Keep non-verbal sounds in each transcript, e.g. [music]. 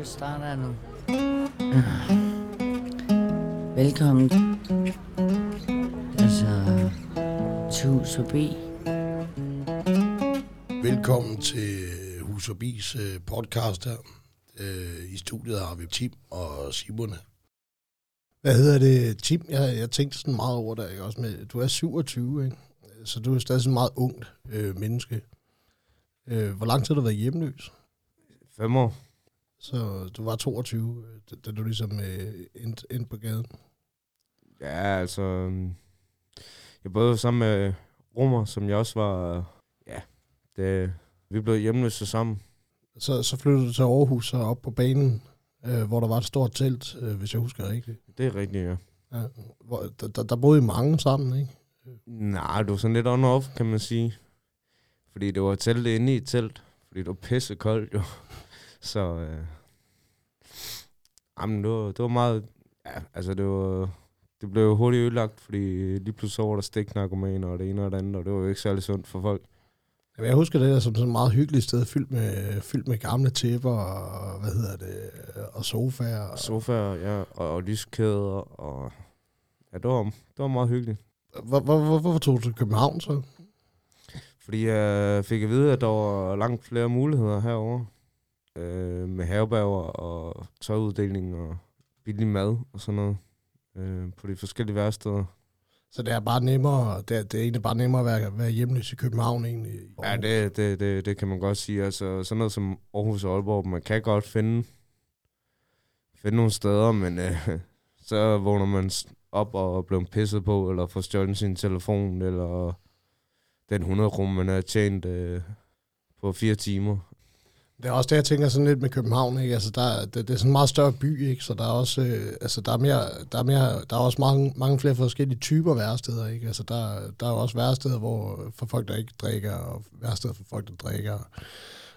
det starter nu. Velkommen. Altså, tus forbi. Velkommen til Hus Forbis øh, podcast her. Øh, I studiet har vi Tim og Simone. Hvad hedder det, Tim? Jeg, jeg tænkte sådan meget over dig, ikke? Også med, du er 27, ikke? så du er stadig sådan meget ungt øh, menneske. Øh, hvor lang tid har du været hjemløs? Fem år. Så du var 22, øh, da, du ligesom øh, endte, endte på gaden. Ja, altså... øhm, Jeg boede sammen med Romer, som jeg også var... Ja, det, vi blev hjemløse sammen. Så, så flyttede du til Aarhus og op på banen, øh, hvor der var et stort telt, øh, hvis jeg husker rigtigt. Det er rigtigt, ja. Ja, hvor, der, der, boede I mange sammen, ikke? Nej, det var sådan lidt on-off, kan man sige. Fordi det var teltet inde i et telt. Fordi det var pisse koldt, jo. Så... Øh, jamen, det var, det var meget... Ja, altså, det var... Det blev hurtigt ødelagt, fordi lige pludselig så var der stiknarkomaner og det ene og det andet, og det var jo ikke særlig sundt for folk. Jamen, jeg husker det der som sådan et meget hyggeligt sted, fyldt med, fyldt med gamle tæpper og, hvad hedder det, og sofaer. Og, Sofaer, ja, og, og lyskæder, og... Ja, det var, det var meget hyggeligt. hvor, hvor, hvor, hvorfor tog du til København så? Fordi jeg fik at vide, at der var langt flere muligheder herovre. Øh, med havebager og tøjuddeling og billig mad og sådan noget. Øh, på de forskellige værsteder. Så det er bare nemmere, det er, det er egentlig bare nemmere at være, være hjemløs i København egentlig. Ja, det, det, det, det kan man godt sige. Altså, sådan noget som Aarhus og Aalborg, man kan godt finde, finde nogle steder, men øh, [laughs] så vågner man op og bliver pisset på, eller får stjålet sin telefon, eller den 100 kroner, man har tjent øh, på fire timer. Det er også det, jeg tænker sådan lidt med København, ikke? Altså, der, det, det er sådan en meget større by, ikke? Så der er også, øh, altså, der er mere, der er mere, der er også mange, mange flere forskellige typer værsteder, ikke? Altså, der, der er jo også værsteder hvor øh, for folk, der ikke drikker, og værsteder for folk, der drikker.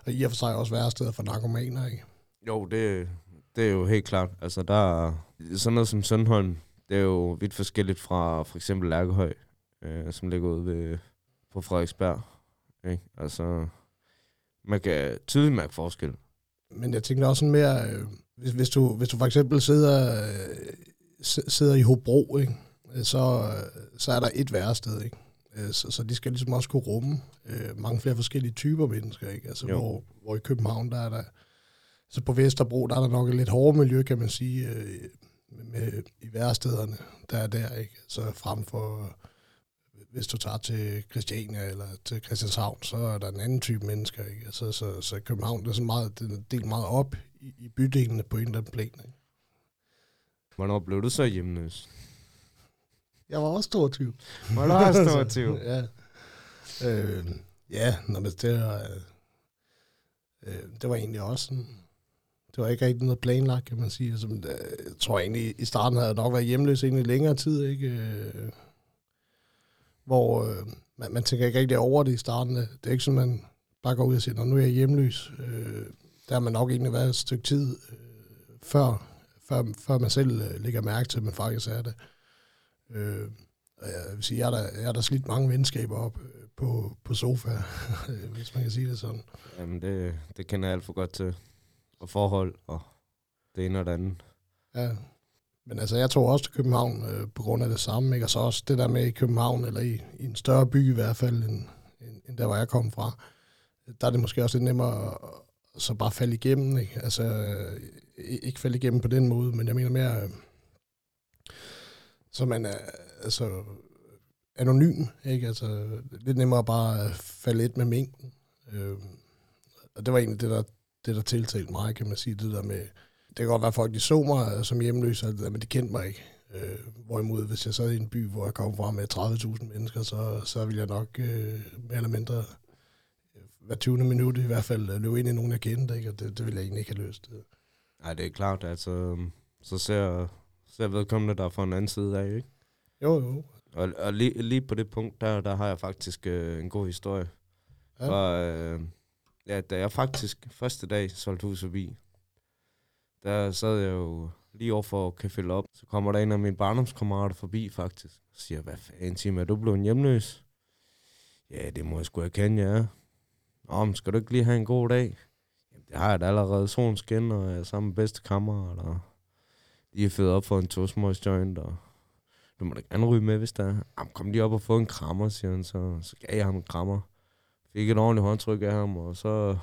Og i og for sig også værsteder for narkomaner, ikke? Jo, det, det er jo helt klart. Altså, der er sådan noget som Sundholm, det er jo vidt forskelligt fra for eksempel Lærkehøj, øh, som ligger ude ved, på Frederiksberg. Ikke? Altså, man kan tydeligt mærke forskel. Men jeg tænker også sådan mere, øh, hvis, hvis, du, hvis du for eksempel sidder, øh, sidder i Hobro, ikke? Øh, Så, øh, så er der et værested, ikke? Øh, Så, så de skal ligesom også kunne rumme øh, mange flere forskellige typer mennesker, ikke? Altså, Jo. hvor, hvor i København, der er der... Så på Vesterbro, der er der nok et lidt hårdere miljø, kan man sige, øh, med, med, i værestederne, der er der, ikke? Så frem for, hvis du tager til Christiania eller til Christianshavn, så er der en anden type mennesker, ikke? Altså, så, så København, det er sådan meget, det er delt meget op i, i bydelene på en eller anden plan, ikke? Hvornår blev du så hjemløs? Jeg var også 22. Hvornår er jeg [laughs] 22? ja. Øh, ja, nå, men det var, øh, det var egentlig også sådan, det var ikke rigtig noget planlagt, kan man sige. Altså, øh, jeg tror egentlig, i starten havde jeg nok været hjemløs egentlig længere tid, ikke? Hvor øh, man, man tænker ikke rigtig over det i starten. Det er ikke sådan, man bare går ud og siger, "Nå, nu er jeg hjemløs. Øh, der har man nok egentlig været et stykke tid øh, før, før, før man selv øh, lægger mærke til, at man faktisk er det. Øh, og jeg vil sige, jeg har da, jeg har da slidt mange venskaber op øh, på, på sofa, [laughs] hvis man kan sige det sådan. Jamen, det, det kender jeg alt for godt til. Og forhold, og det ene og det andet. Ja. Men altså, jeg tog også til København øh, på grund af det samme, ikke? Og så også det der med i København, eller i, i en større by i hvert fald, end, end, end der, hvor jeg kom fra. Der er det måske også lidt nemmere at, så bare falde igennem, ikke? Altså, øh, ikke falde igennem på den måde, men jeg mener mere, øh, så man er, altså, anonym, ikke? Altså, lidt nemmere bare at falde lidt med mængden. Øh, og det var egentlig det, der, det, der tiltalte mig, kan man sige, det der med, det kan godt være, at folk de så mig øh, som hjemløs, men de kendte mig ikke. Øh, hvorimod, hvis jeg sad i en by, hvor jeg kom fra med 30.000 mennesker, så, så ville jeg nok øh, mere eller mindre øh, hver 20. minut i hvert fald øh, løbe ind i nogen, jeg kendte, ikke? og det, det ville jeg egentlig ikke have løst. Nej, det er klart, altså, så ser, ser vedkommende der fra en anden side af, ikke? Jo, jo. Og, og lige, lige på det punkt, der, der har jeg faktisk øh, en god historie. Ja. For, øh, ja, da jeg faktisk første dag solgte hus forbi, der sad jeg jo lige over for Café op. Så kommer der en af mine barndomskammerater forbi faktisk. og siger hvad fanden, Tim, er du blevet hjemløs? Ja, det må jeg sgu erkende, ja. Nå, men skal du ikke lige have en god dag? Jamen, det har jeg da allerede. Solen skinner, og jeg er sammen med bedste kammerat, og lige er op for en toastmøjs joint, og du må da gerne ryge med, hvis der er. Jamen, kom lige op og få en krammer, siger han, så, så gav jeg ham en krammer. Fik et ordentligt håndtryk af ham, og så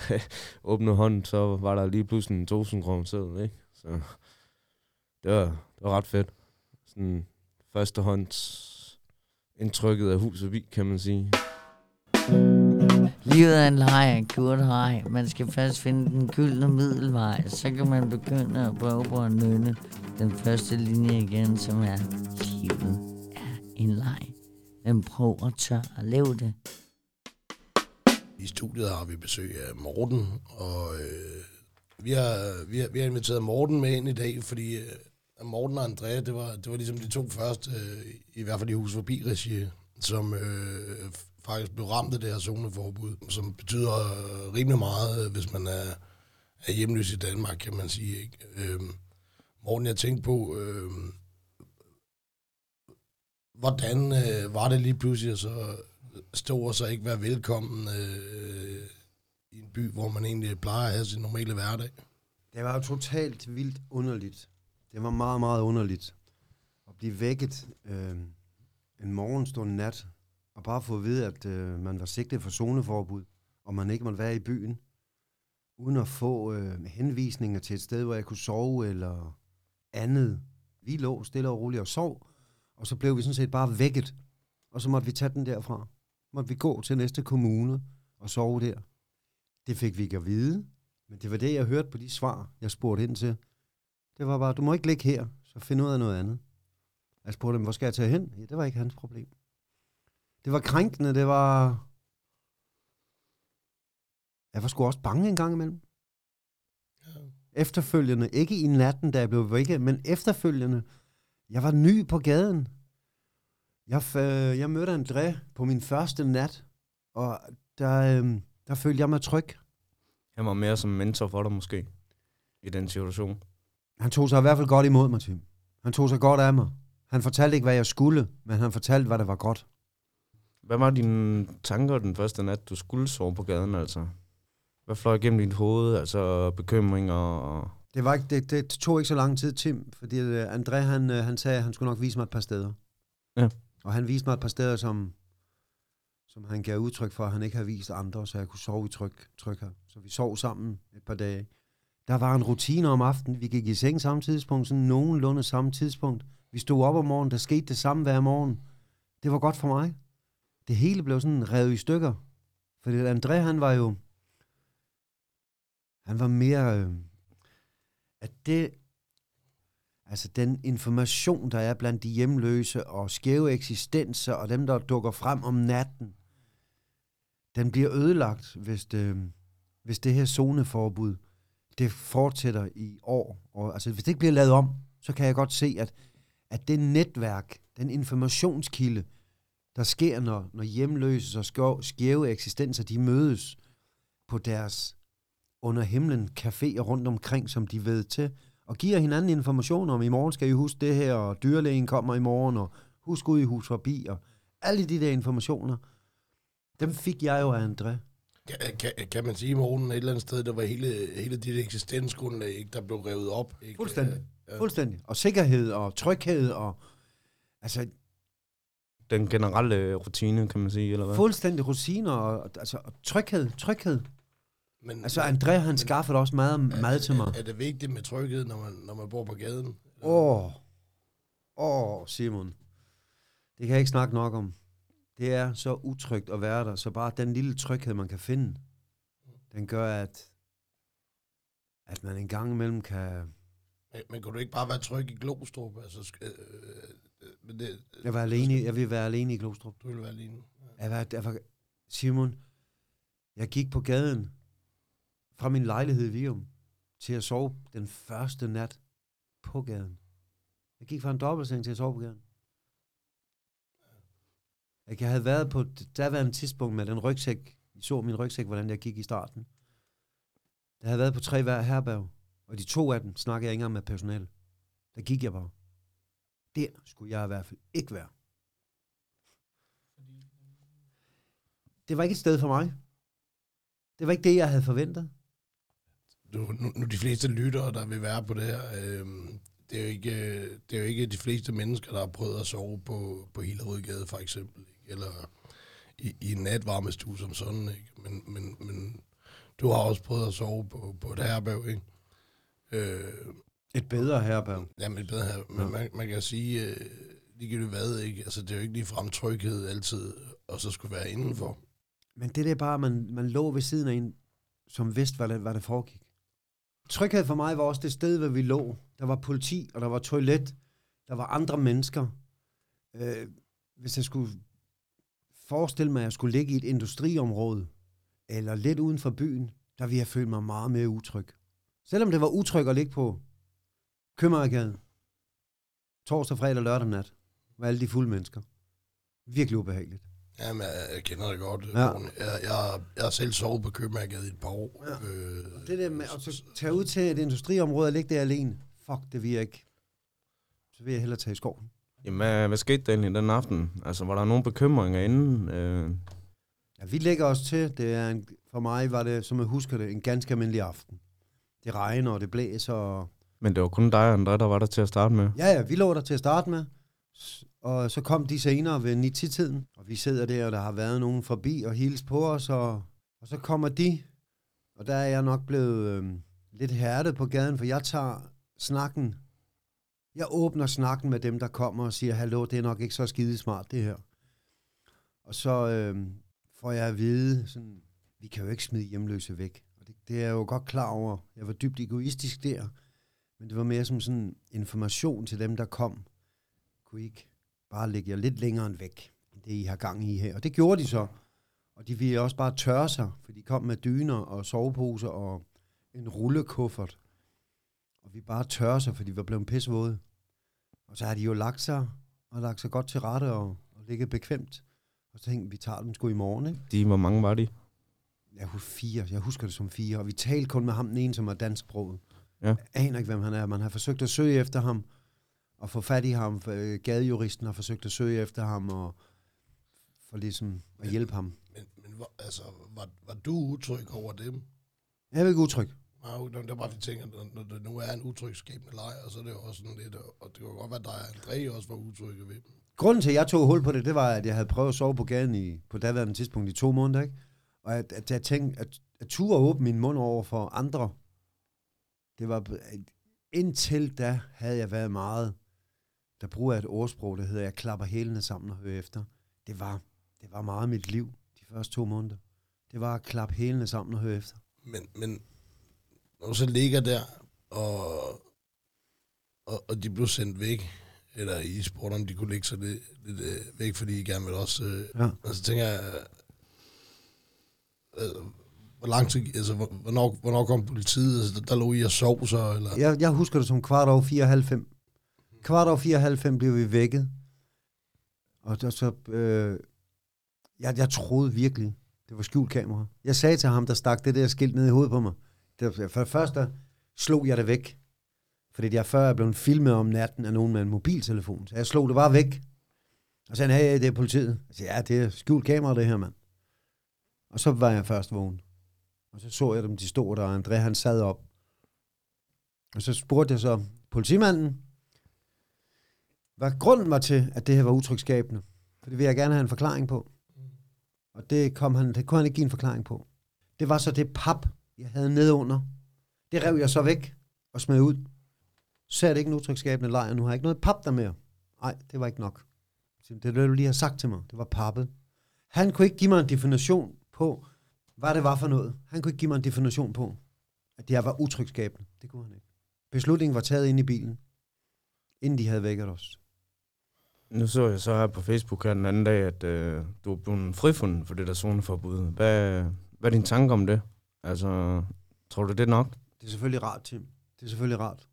[laughs] åbnede hånden, så var der lige pludselig en 1000 kroner seddel, ikke? Så det var, det var ret fedt. Sådan førstehånds indtrykket af hus og vi, kan man sige. Livet er en leg, en kort leg. Man skal først finde den gyldne middelvej. Så kan man begynde at prøve på at nynne den første linje igen, som er Livet er en leg. Men prøv at tør at leve det. I studiet har vi besøg af Morten, og øh, vi, har, vi, har, vi har inviteret Morten med ind i dag, fordi øh, Morten og Andrea, det var, det var ligesom de to første, øh, i hvert fald i Hus Forbi regi, som øh, faktisk blev ramt af det her zoneforbud, som betyder øh, rimelig meget, øh, hvis man er, er hjemløs i Danmark, kan man sige. Ikke? Øh, Morten, jeg tænkte på, øh, hvordan øh, var det lige pludselig at så stå og så ikke være velkommen øh, i en by, hvor man egentlig plejer at have sin normale hverdag? Det var jo totalt vildt underligt. Det var meget, meget underligt at blive vækket øh, en morgen, stor nat, og bare få at vide, at øh, man var sigtet for zoneforbud, og man ikke måtte være i byen, uden at få øh, henvisninger til et sted, hvor jeg kunne sove eller andet. Vi lå stille og roligt og sov, og så blev vi sådan set bare vækket, og så måtte vi tage den derfra. Måtte vi gå til næste kommune og sove der. Det fik vi ikke at vide, men det var det, jeg hørte på de svar, jeg spurgte ind til. Det var bare, du må ikke ligge her, så find ud af noget andet. Jeg spurgte dem, hvor skal jeg tage hen? Ja, det var ikke hans problem. Det var krænkende, det var... Jeg var sgu også bange en gang imellem. Efterfølgende, ikke i natten, da jeg blev vækket, men efterfølgende, jeg var ny på gaden. Jeg, f- jeg mødte André på min første nat, og der, øhm, der følte jeg mig tryg. Han var mere som mentor for dig måske, i den situation. Han tog sig i hvert fald godt imod mig, Tim. Han tog sig godt af mig. Han fortalte ikke, hvad jeg skulle, men han fortalte, hvad der var godt. Hvad var dine tanker den første nat, du skulle sove på gaden, altså? Hvad fløj igennem dit hoved, altså bekymringer og... Det, var ikke, det, det tog ikke så lang tid, Tim, fordi øh, André, han, øh, han sagde, at han skulle nok vise mig et par steder. Ja. Og han viste mig et par steder, som, som han gav udtryk for, at han ikke havde vist andre, så jeg kunne sove i tryg, tryghed. Så vi sov sammen et par dage. Der var en rutine om aftenen. Vi gik i seng samme tidspunkt, sådan nogenlunde samme tidspunkt. Vi stod op om morgenen, der skete det samme hver morgen. Det var godt for mig. Det hele blev sådan revet i stykker. Fordi André, han var jo... Han var mere... Øh, at det... Altså den information, der er blandt de hjemløse og skæve eksistenser og dem, der dukker frem om natten, den bliver ødelagt, hvis det, hvis det her zoneforbud, det fortsætter i år. Og, altså, hvis det ikke bliver lavet om, så kan jeg godt se, at, at det netværk, den informationskilde, der sker, når, når hjemløse og skæve, skæve eksistenser, de mødes på deres under himlen caféer rundt omkring, som de ved til, og giver hinanden information om, i morgen skal I huske det her, og dyrlægen kommer i morgen, og husk ud i hus forbi, og alle de der informationer, dem fik jeg jo af André. Kan, kan, kan man sige, Morten, et eller andet sted, der var hele, hele dit eksistensgrundlag, ikke, der blev revet op? Ikke? Fuldstændig. Ja. Fuldstændig. Og sikkerhed og tryghed og altså Den generelle rutine, kan man sige, eller hvad? fuldstændig rutiner og altså og tryghed, tryghed. Men, Altså André han skaffede også meget mad til mig. Er, er det vigtigt med tryghed, når man, når man bor på gaden? Åh, oh, åh oh, Simon. Det kan jeg ikke snakke nok om. Det er så utrygt at være der, så bare den lille tryghed, man kan finde, den gør, at, at man en gang imellem kan... Men, men kunne du ikke bare være tryg i Glostrup? Altså, øh, øh, men det, Jeg, var alene, jeg vil være alene i Glostrup. Du ville være alene. Jeg var, jeg var, Simon, jeg gik på gaden fra min lejlighed i Virum til at sove den første nat på gaden. Jeg gik fra en dobbeltseng til at sove på gaden. Jeg havde været på det daværende tidspunkt med den rygsæk. I så min rygsæk, hvordan jeg gik i starten. Jeg havde været på tre hver herberg, og de to af dem snakkede jeg ikke engang med personale. Der gik jeg bare. Der skulle jeg i hvert fald ikke være. Det var ikke et sted for mig. Det var ikke det, jeg havde forventet nu, nu, nu de fleste lyttere, der vil være på det her, øh, det, er jo ikke, det er jo ikke de fleste mennesker, der har prøvet at sove på, på Hillerødgade for eksempel, ikke? eller i, i en natvarmestue som sådan, ikke? Men, men, men du har også prøvet at sove på, på et herberg, ikke? Øh, Et bedre herberg. Jamen, bedre her. Men Ja. man, man kan sige, øh, ligegyldigt hvad, ikke? Altså, det er jo ikke ligefrem tryghed altid, og så skulle være indenfor. Men det er bare, man, man lå ved siden af en, som vidste, hvad det, hvad det foregik. Tryghed for mig var også det sted, hvor vi lå. Der var politi, og der var toilet. Der var andre mennesker. Øh, hvis jeg skulle forestille mig, at jeg skulle ligge i et industriområde, eller lidt uden for byen, der ville jeg føle mig meget mere utryg. Selvom det var utryg at ligge på Købmagergade, torsdag, fredag, og lørdag nat, med alle de fulde mennesker. Virkelig ubehageligt. Jamen, jeg, jeg kender det godt. Ja. Ja. Jeg, jeg, jeg har selv sovet på Købmagergade i et par år. Ja. Øh, Det der med at tage ud til et industriområde og ligge der alene, fuck, det vil jeg ikke. Så vil jeg hellere tage i skoven. Jamen, hvad, hvad skete der egentlig den aften? Altså, var der nogle bekymringer inden? Øh, Ja, vi lægger os til. Det er en, for mig var det, som jeg husker det, en ganske almindelig aften. Det regner, og det blæser. Og... men det var kun dig og André, der var der til at starte med. Ja, ja, vi lå der til at starte med. Og så kom de senere ved 9-tiden, og vi sidder der, og der har været nogen forbi og hils på os, og, og så kommer de, og der er jeg nok blevet øh, lidt hærdet på gaden, for jeg tager snakken. Jeg åbner snakken med dem, der kommer og siger, hallo, det er nok ikke så skide smart, det her. Og så øh, får jeg at vide, sådan, vi kan jo ikke smide hjemløse væk. Og det, det er jeg jo godt klar over. Jeg var dybt egoistisk der, men det var mere som sådan information til dem, der kom. Kunne I ikke bare lægge jer lidt længere end væk, end det I har gang i her. Og det gjorde de så. Og de ville også bare tørre sig, for de kom med dyner og soveposer og en rullekuffert. Og vi bare tørre sig, for de var blevet pissevåde. Og så har de jo lagt sig, og lagt sig godt til rette og, og ligget bekvemt. Og så tænkte vi, vi tager dem sgu i morgen, ikke? De, hvor mange var de? Jeg husker fire. Jeg husker det som fire. Og vi talte kun med ham, den ene, som er dansksproget. Ja. Jeg aner ikke, hvem han er. Man har forsøgt at søge efter ham, og få fat i ham. Øh, Gadejuristen har forsøgt at søge efter ham, og for ligesom at hjælpe ham. men, men hvor, altså, var, var du utryg over dem? Jeg er ikke utryg. Nej, det er bare, vi tænker, når, det nu er en utrygskabende lejr, så er det jo også sådan lidt, og det jo godt være, at dig og André også var utrygge ved dem. Grunden til, at jeg tog hul på det, det var, at jeg havde prøvet at sove på gaden i, på daværende tidspunkt i to måneder, ikke? Og at, at jeg tænkte, at, at ture åbne min mund over for andre, det var, indtil da havde jeg været meget, der bruger jeg et ordsprog, der hedder, jeg klapper hælene sammen og hører efter. Det var, det var meget mit liv, de første to måneder. Det var at klappe hælene sammen og høre efter. Men, men når du så ligger der, og, og, og de blev sendt væk, eller I spurgte, om de kunne lægge sig lidt, lidt øh, væk, fordi I gerne vil også... Øh, Ja. og så tænker jeg, øh, hvor lang tid, altså, hvor- hvornår, hvornår kom politiet? Altså, der, der lå I og sov så, eller? Jeg, jeg husker det som kvart over 4.30. Kvart over 94 blev vi vækket. Og der så, øh, jeg, jeg troede virkelig, det var skjult kamera. Jeg sagde til ham, der stak det der skilt ned i hovedet på mig. Det, for det første slog jeg det væk. Fordi jeg før er blevet filmet om natten af nogen med en mobiltelefon. Så jeg slog det bare væk. Og så sagde han, hey, det er politiet. Jeg sagde, ja, det er skjult kamera, det her, mand. Og så var jeg først vågen. Og så så jeg dem, de stod der, og André han sad op. Og så spurgte jeg så politimanden, hvad grunden var til, at det her var utrygskabende. For det vil jeg gerne have en forklaring på. Og det, kom han, det kunne han ikke give en forklaring på. Det var så det pap, jeg havde nede under. Det rev jeg så væk og smed ud. Så er det ikke en utrygskabende lejr, nu har jeg ikke noget pap der mere. Nej, det var ikke nok. Det er det, du lige har sagt til mig. Det var pappet. Han kunne ikke give mig en definition på, hvad det var for noget. Han kunne ikke give mig en definition på, at det her var utrygskabende. Det kunne han ikke. Beslutningen var taget ind i bilen, inden de havde vækket os. Nu så jeg så her på Facebook her den anden dag, at øh, du er blevet frifundet for det der zoneforbud. Hvad, hvad er din tanke om det? Altså, tror du det er nok? Det er selvfølgelig rart, Tim. Det er selvfølgelig rart.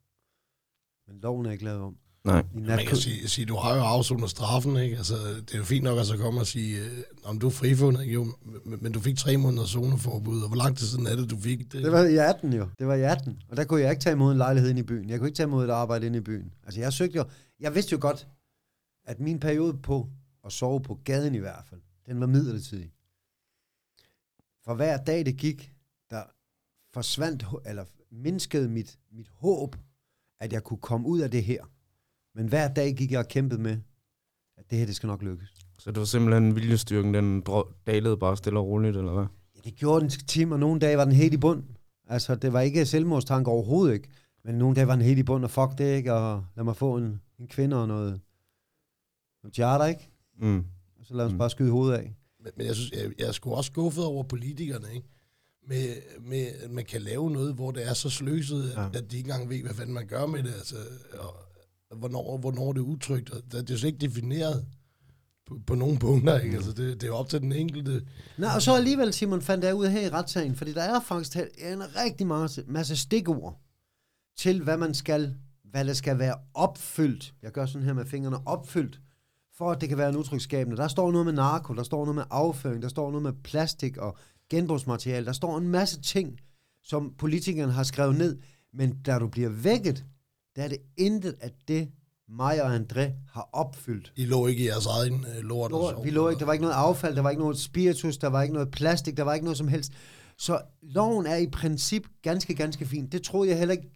Men loven er ikke lavet om. Nej. I Man kan sige, sige, du har jo afsonet straffen, ikke? Altså, det er jo fint nok at så komme og sige, øh, om du er frifundet, jo, men, men du fik tre måneder zoneforbud, og hvor lang tid siden er det, du fik det? Det var i 18 jo. Det var i 18. Og der kunne jeg ikke tage imod en lejlighed ind i byen. Jeg kunne ikke tage imod et arbejde ind i byen. Altså jeg søgte jo... Jeg vidste jo godt, at min periode på at sove på gaden i hvert fald, den var midlertidig. For hver dag det gik, der forsvandt, eller mindskede mit, mit håb, at jeg kunne komme ud af det her. Men hver dag gik jeg og kæmpede med, at det her, det skal nok lykkes. Så det var simpelthen viljestyrken, den dalede bare stille og roligt, eller hvad? Ja, det gjorde den time, og nogle dage var den helt i bund. Altså, det var ikke selvmordstanke overhovedet ikke. Men nogle dage var den helt i bund, og fuck det ikke, og lad mig få en, en kvinde og noget, noget charter, ikke? Mm. Og så lad os Mm. bare skyde hovedet af. Men, men jeg, synes, jeg, jeg er sgu også skuffet over politikerne, ikke? Med, med, at man kan lave noget, hvor det er så sløset, Ja. ja. at de ikke engang ved, hvad fanden man gør med det. Altså, og hvornår, hvornår det er utrygt. Og det er jo slet ikke defineret på, på nogle punkter, ikke? Altså, det, det er op til den enkelte. Nej, og så alligevel, Simon, fandt jeg ud af her i retssagen, fordi der er faktisk en rigtig masse, masse stikord til, hvad man skal, hvad der skal være opfyldt. Jeg gør sådan her med fingrene, opfyldt, for at det kan være en utrygskabende. Der står noget med narko, der står noget med afføring, der står noget med plastik og genbrugsmateriale. Der står en masse ting, som politikerne har skrevet ned, men da du bliver vækket, der er det intet af det, mig og André har opfyldt. I lå ikke i jeres egen øh, lort. Lort, vi lå ikke, der var ikke noget affald, der var ikke noget spiritus, der var ikke noget plastik, der var ikke noget som helst. Så loven er i princip ganske, ganske fin. Det troede jeg heller ikke,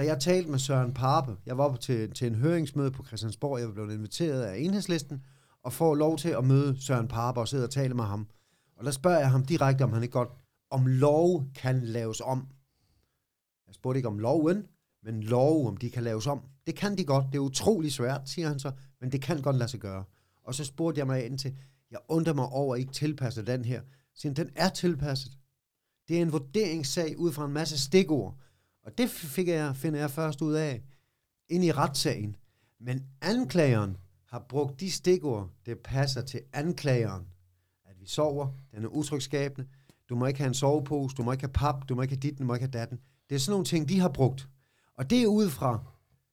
da jeg talte med Søren Parpe. Jeg var på til, til en høringsmøde på Christiansborg, jeg blev inviteret af enhedslisten, og får lov til at møde Søren Parpe og sidde og tale med ham. Og der spørger jeg ham direkte, om han ikke godt, om lov kan laves om. Jeg spurgte ikke om loven, men lov, om de kan laves om. Det kan de godt. Det er utrolig svært, siger han så, men det kan godt lade sig gøre. Og så spurgte jeg mig ind til, jeg undrer mig over, at I ikke tilpasser den her. Siger den er tilpasset. Det er en vurderingssag ud fra en masse stikord. Og det fik jeg, finder jeg først ud af ind i retssagen. Men anklageren har brugt de stikord, det passer til anklageren. At vi sover, den er utrygskabende, du må ikke have en sovepose, du må ikke have pap, du må ikke have dit, du må ikke have datten. Det er sådan nogle ting, de har brugt. Og det er ud fra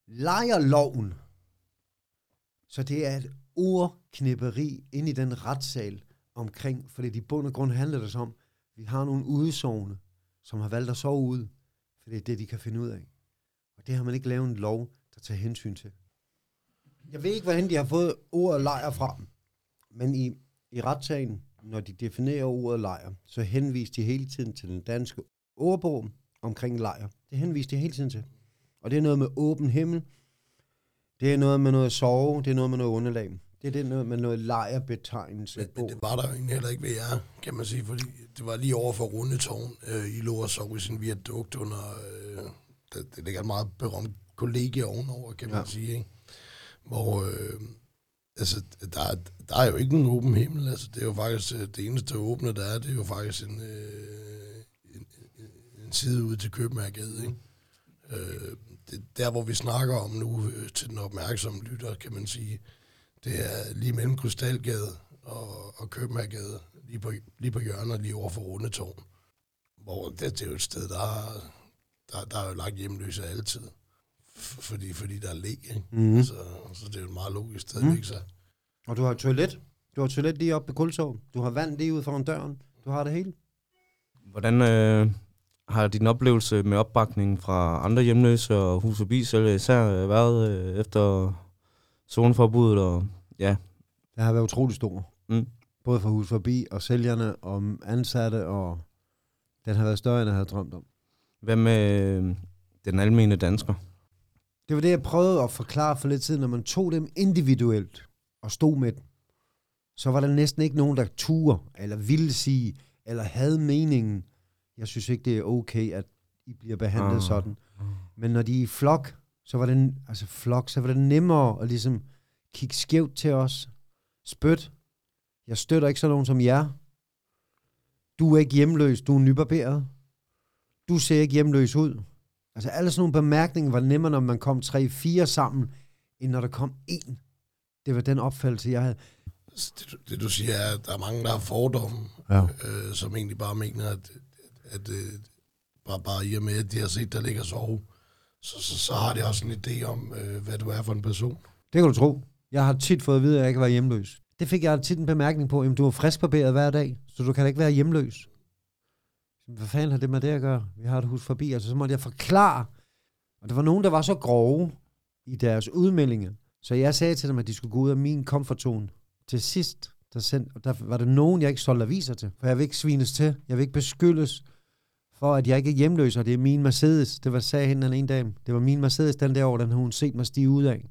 lejerloven. Så det er et ordknipperi ind i den retssal omkring, fordi det i bund og grund handler det om, vi har nogle udsovende, som har valgt at sove ude, for det er det, de kan finde ud af. Og det har man ikke lavet en lov, der tager hensyn til. Jeg ved ikke, hvordan de har fået ordet lejr fra, men i, i retssagen, når de definerer ordet lejr, så henviser de hele tiden til den danske ordbog omkring lejr. Det henviser de hele tiden til. Og det er noget med åben himmel, det er noget med noget sove, det er noget med noget underlag. Det er det noget med noget lejrbetegnelse. Men, men det var der jo heller ikke ved jer, kan man sige, fordi det var lige over for Rundetårn. Øh, I lå og sov i sin viadukt under, øh, det, det ligger et meget berømt kollegie ovenover, kan man Ja. sige, ikke? Hvor, øh, altså, der, er- der er jo ikke en åben himmel, altså, det er jo faktisk, øh, det eneste åbne, der er, det er jo faktisk en, øh, en, en, side ud til Købmagergade, ikke? Øh, det, der, hvor vi snakker om nu, øh, til den opmærksomme lytter, kan man sige, det er lige mellem Krystalgade og, og Købmagergade, lige på, lige på hjørnet, lige over for Rundetårn. Hvor det, det er jo et sted, der, er- der, der er jo lagt hjemløse altid. Fordi, fordi der er læg, ikke? Mm. Så, så det er jo et meget logisk sted, mm. ikke så? Og du har toilet. Du har toilet lige oppe på kulsov. Du har vand lige ud foran døren. Du har det hele. Hvordan øh, har din oplevelse med opbakningen fra andre hjemløse og hus forbi selv især øh, været øh, efter zoneforbuddet? Og, ja, Det har været utrolig stor. Mm. Både for hus forbi og sælgerne og ansatte, og den har været større, end jeg havde drømt om. hvad med øh, den almene dansker? Det var det, jeg prøvede at forklare for lidt siden. Når man tog dem individuelt og stod med dem, så var der næsten ikke nogen, der turde, eller ville sige, eller havde meningen. Jeg synes ikke, det er okay, at I bliver behandlet Ah. sådan. Men når de er i flok, så var det, altså flok, så var det nemmere at ligesom kigge skævt til os. Spyt. Jeg støtter ikke sådan nogen som jer. Du er ikke hjemløs, du er nybarberet. Du ser ikke hjemløs ud. Altså alle sådan nogle bemærkninger var nemmere, når man kom tre, fire sammen, end når der kom en. Det var den opfattelse, jeg havde. Det, du- det du siger er, at der er mange, der har fordomme, Ja. øh, som egentlig bare mener, at, at, øh, bare, bare i og med, at de har set, der ligger sove, så, så, så har de også en idé om, øh, hvad du er for en person. Det kan du tro. Jeg har tit fået at vide, at jeg ikke var hjemløs. Det fik jeg tit en bemærkning på. at du er friskbarberet hver dag, så du kan da ikke være hjemløs. Hvad fanden har det med det at gøre? Vi har et hus forbi. Altså, så måtte jeg forklare. Og der var nogen, der var så grove i deres udmeldinger. Så jeg sagde til dem, at de skulle gå ud af min komfortzone. Til sidst, der, send, der var der nogen, jeg ikke solgte aviser til. For jeg vil ikke svines til. Jeg vil ikke beskyldes for at jeg ikke er hjemløs, og det er min Mercedes. Det var, sagde hende den ene dag. Det var min Mercedes den der år, den har hun set mig stige ud af.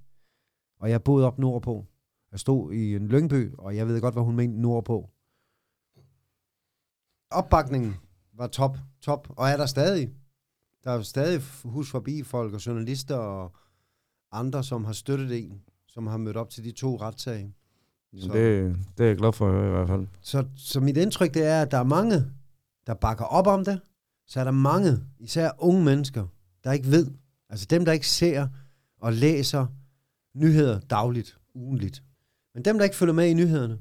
Og jeg boede op nordpå. Jeg stod i en lyngby, og jeg ved godt, hvad hun mente nordpå. Opbakningen var top, top, og er der stadig. Der er stadig hus forbi folk og journalister og andre, som har støttet en, som har mødt op til de to retssager. Så. Det, det er jeg glad for at høre i hvert fald. Så, så mit indtryk det er, at der er mange, der bakker op om det. Så er der mange, især unge mennesker, der ikke ved. Altså dem, der ikke ser og læser nyheder dagligt, ugenligt. Men dem, der ikke følger med i nyhederne,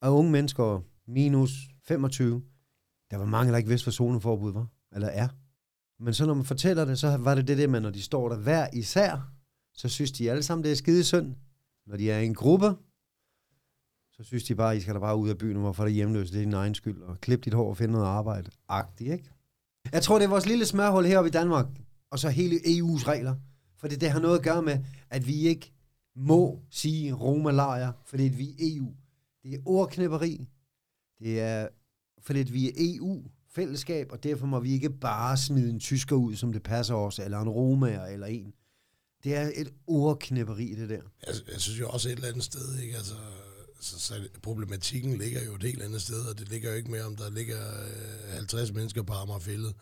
og unge mennesker minus 25, der var mange, der ikke vidste, hvad zoneforbud var, eller er. Men så når man fortæller det, så var det det der med, når de står der hver især, så synes de alle sammen, det er skide synd. Når de er i en gruppe, så synes de bare, I skal da bare ud af byen, hvorfor er det hjemløse, det er din egen skyld, og klip dit hår og finde noget arbejde. Agtigt, ikke? Jeg tror, det er vores lille smørhul heroppe i Danmark, og så hele EU's regler. For det, det har noget at gøre med, at vi ikke må sige Roma-lejr, fordi vi er EU. Det er ordknæpperi. Det er, fordi vi er EU-fællesskab, og derfor må vi ikke bare smide en tysker ud, som det passer os, eller en romager, eller en. Det er et ordknæpperi, det der. Jeg, jeg synes jo også et eller andet sted, ikke? Altså, så, så problematikken ligger jo et helt andet sted, og det ligger jo ikke mere, om der ligger øh, 50 mennesker på Amagerfældet.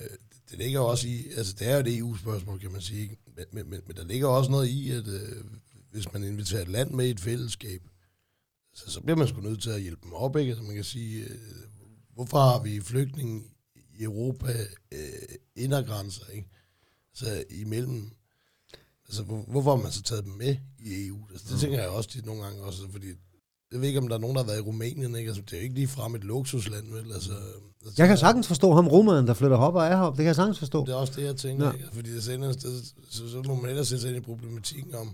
Øh, det ligger også i, altså det er jo et EU-spørgsmål, kan man sige? Men, men, men, men der ligger også noget i, at øh, hvis man inviterer et land med i et fællesskab, så, så bliver man sgu nødt til at hjælpe dem op, ikke? Altså man kan sige, øh, hvorfor har vi flygtninge i Europa øh, indergrænser, ikke? Altså imellem Altså, hvor, hvorfor har man så taget dem med i EU? Altså, det mm. tænker jeg også tit nogle gange også, fordi jeg ved ikke, om der er nogen, der har været i Rumænien, ikke? Altså, det er jo ikke lige frem et luksusland, vel? Altså, altså jeg kan sagtens forstå ham, romeren, der flytter op og er heroppe. Det kan jeg sagtens forstå. Det er også det, jeg tænker, ja. ikke? Fordi det er sted, så, så, må man ellers sætte sig ind i problematikken om,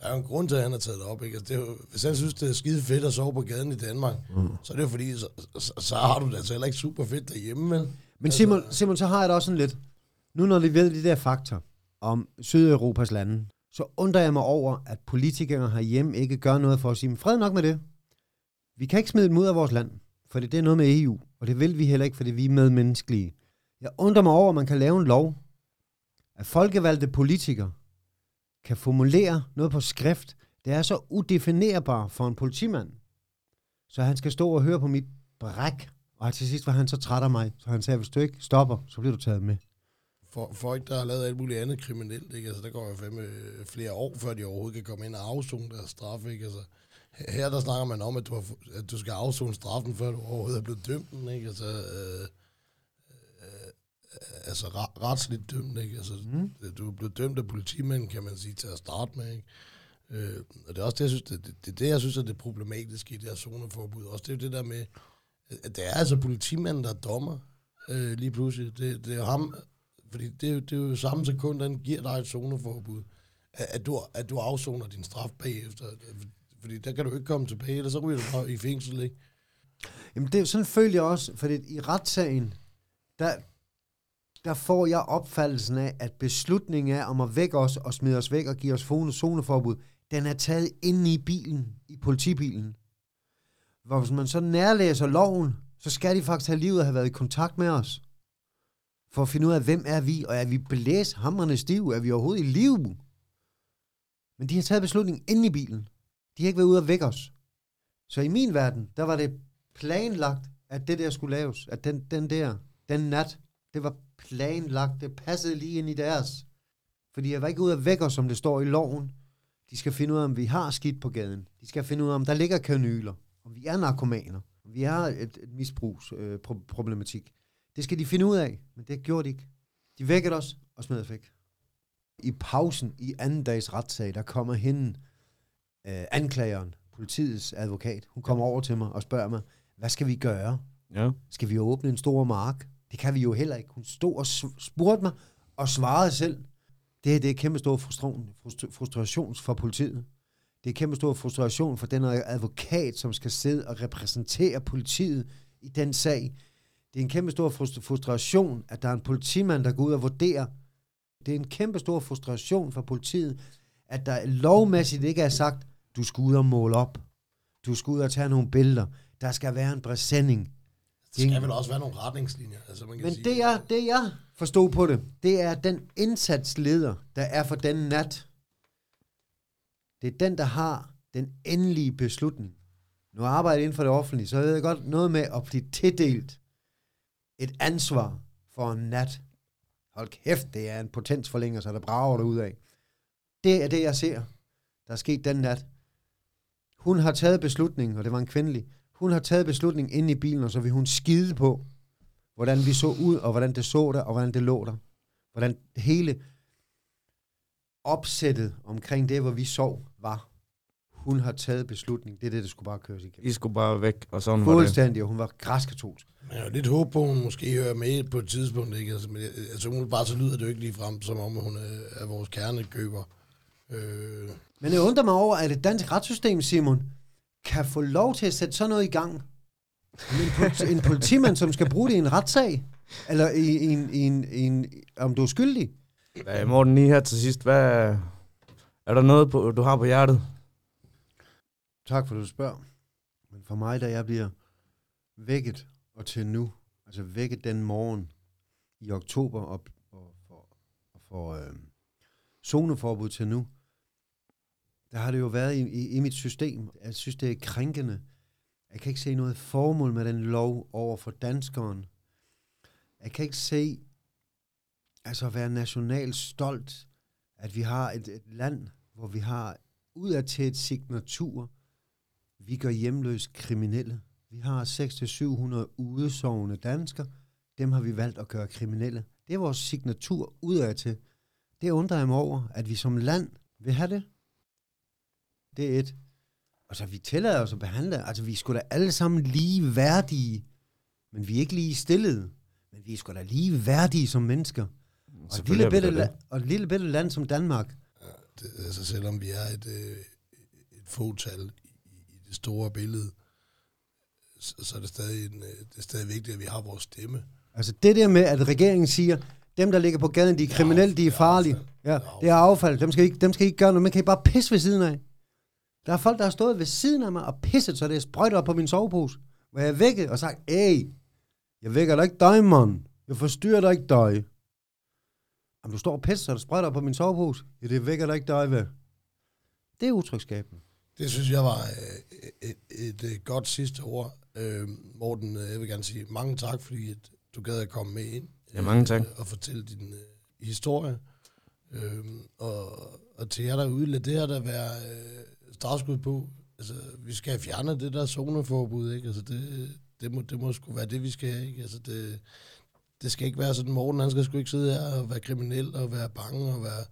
der er jo en grund til, at han har taget det op, ikke? Altså, det er jo, hvis han synes, det er skide fedt at sove på gaden i Danmark, mm. så er det jo fordi, så, så, så har du det altså heller ikke super fedt derhjemme, vel? Men Simon, altså, Simon, så har jeg da også sådan lidt, nu når vi ved de der fakta om Sydeuropas lande, så undrer jeg mig over, at politikere herhjemme ikke gør noget for at sige, fred nok med det. Vi kan ikke smide dem ud af vores land, for det er noget med EU, og det vil vi heller ikke, fordi vi er medmenneskelige. Jeg undrer mig over, at man kan lave en lov, at folkevalgte politikere kan formulere noget på skrift, det er så udefinerbar for en politimand, så han skal stå og høre på mit bræk, og til sidst var han så træt af mig, så han sagde, hvis du ikke stopper, så bliver du taget med for folk, der har lavet alt muligt andet kriminelt, ikke? Altså, der går jo fandme flere år, før de overhovedet kan komme ind og afzone deres straf, ikke? Altså, her der snakker man om, at du, har, at du skal afzone straffen, før du overhovedet er blevet dømt, ikke? Altså, øh, øh, altså retsligt dømt, ikke? Altså, mm. du er blevet dømt af politimænd, kan man sige, til at starte med, ikke? Øh, og det er også det, jeg synes, det, det, det, det, jeg synes er det problematiske i det her zoneforbud. Også det er det der med, at det er altså politimanden, der er dommer, øh, lige pludselig. Det, det er ham, fordi det, er det er jo samme sekund, den giver dig et zoneforbud. At, at, du, at du afsoner din straf bagefter. Fordi der kan du ikke komme tilbage, eller så ryger du bare i fængsel, ikke? Jamen, det, sådan føler jeg også, fordi i retssagen, der, der får jeg opfattelsen af, at beslutningen er om at vække os og smide os væk og give os zoneforbud, den er taget inde i bilen, i politibilen. Hvor hvis man så nærlæser loven, så skal de faktisk have livet have været i kontakt med os for at finde ud af, hvem er vi, og er vi blæst hammerne stiv, er vi overhovedet i liv? Men de har taget beslutningen inde i bilen. De har ikke været ude og vække os. Så i min verden, der var det planlagt, at det der skulle laves. At den, den der, den nat, det var planlagt. Det passede lige ind i deres. Fordi jeg var ikke ude at vække os, som det står i loven. De skal finde ud af, om vi har skidt på gaden. De skal finde ud af, om der ligger kanyler. Om vi er narkomaner. Om vi har et, et misbrugsproblematik. Øh, det skal de finde ud af, men det gjorde de ikke. De vækkede os og smed os væk. I pausen i anden dags retssag, der kommer hende, øh, anklageren, politiets advokat, hun kommer over til mig og spørger mig, hvad skal vi gøre? Ja. Skal vi åbne en stor mark? Det kan vi jo heller ikke. Hun stod og spurgte mig og svarede selv. Det her det er kæmpe stor frustration, frustration for politiet. Det er kæmpe stor frustration for den advokat, som skal sidde og repræsentere politiet i den sag. Det er en kæmpe stor frustration, at der er en politimand, der går ud og vurderer. Det er en kæmpe stor frustration for politiet, at der lovmæssigt ikke er sagt, du skal ud og måle op. Du skal ud og tage nogle billeder. Der skal være en præsending. Der skal vel også være nogle retningslinjer. Altså, man kan Men sige, det jeg, det jeg forstod på det, det er den indsatsleder, der er for den nat. Det er den, der har den endelige beslutning. Nu arbejder jeg inden for det offentlige, så ved jeg godt noget med at blive tildelt et ansvar for en nat. Hold kæft, det er en potensforlænger, så der brager det ud af. Det er det, jeg ser, der er sket den nat. Hun har taget beslutningen, og det var en kvindelig. Hun har taget beslutningen inde i bilen, og så vil hun skide på, hvordan vi så ud, og hvordan det så der, og hvordan det lå der. Hvordan hele opsættet omkring det, hvor vi sov, var. Hun har taget beslutning. Det er det, der skulle bare køres igennem. I skulle bare væk, og sådan var det. Fuldstændig, og hun var græskatolsk. Men jeg har lidt håb på, at hun måske hører med på et tidspunkt. Ikke? Altså, men, altså, hun bare så lyder det jo ikke lige frem, som om hun er, er vores kernekøber. Øh, Men jeg undrer mig over, at et dansk retssystem, Simon, kan få lov til at sætte sådan noget i gang. En, politi- en politimand, som skal bruge det i en retssag, eller i, i, en, i, en, i en, om du er skyldig. Hvad, Morten, lige her til sidst, hvad, er der noget, på, du har på hjertet? Tak for, at du spørger. Men for mig, da jeg bliver vækket og til nu, altså vækket den morgen i oktober og, og for, og for øh, zoneforbud til nu, der har det jo været i, i, i mit system. Jeg synes, det er krænkende. Jeg kan ikke se noget formål med den lov over for danskeren. Jeg kan ikke se, altså at være nationalt stolt, at vi har et, et land, hvor vi har udad til et signatur, vi gør hjemløs kriminelle. Vi har 600-700 udesovende danskere. Dem har vi valgt at gøre kriminelle. Det er vores signatur udad til. Det undrer jeg mig over, at vi som land vil have det. Det er et. Og så vi tillader os at behandle, altså vi sgu da alle sammen lige værdige, men vi er ikke lige stillede. Men vi er sgu da lige værdige som mennesker. Og et, lille bitte, la- og et lille bitte land som Danmark, det, altså, selvom vi er et, øh, et fåtal det store billede, så, så er det stadig, en, øh, det er stadig vigtigt, at vi har vores stemme. Altså det der med, at regeringen siger, dem der ligger på gaden, de er kriminelle, de er farlige. Ja, det er affald. Dem skal, ikke, dem skal ikke gøre noget. Man kan I bare pisse ved siden af. Der er folk, der har stået ved siden af mig og pisset, så det er sprøjtet op på min sovepose. Hvor jeg vækket og sagt, hey, jeg vækker dig ikke dig, mand. Jeg forstyrrer dig ikke dig. Om du står og pisser, så det sprøjter op på min sovepose. Ja, det vækker dig ikke dig, hvad? Det er utrygskabende. Det synes jeg var øh, et, godt sidste ord. Øh, Morten, jeg vil gerne sige mange tak, fordi at du gad at komme med ind. Ja, mange tak. Øh, og fortælle din øh, historie. Øh, og, og til jer derude, lad det her der være øh, startskud på. Altså, vi skal have fjernet det der zoneforbud, ikke? Altså, det, det, må, det må sgu være det, vi skal have, ikke? Altså, det, det skal ikke være sådan, Morten, han skal sgu ikke sidde her og være kriminel og være bange og være,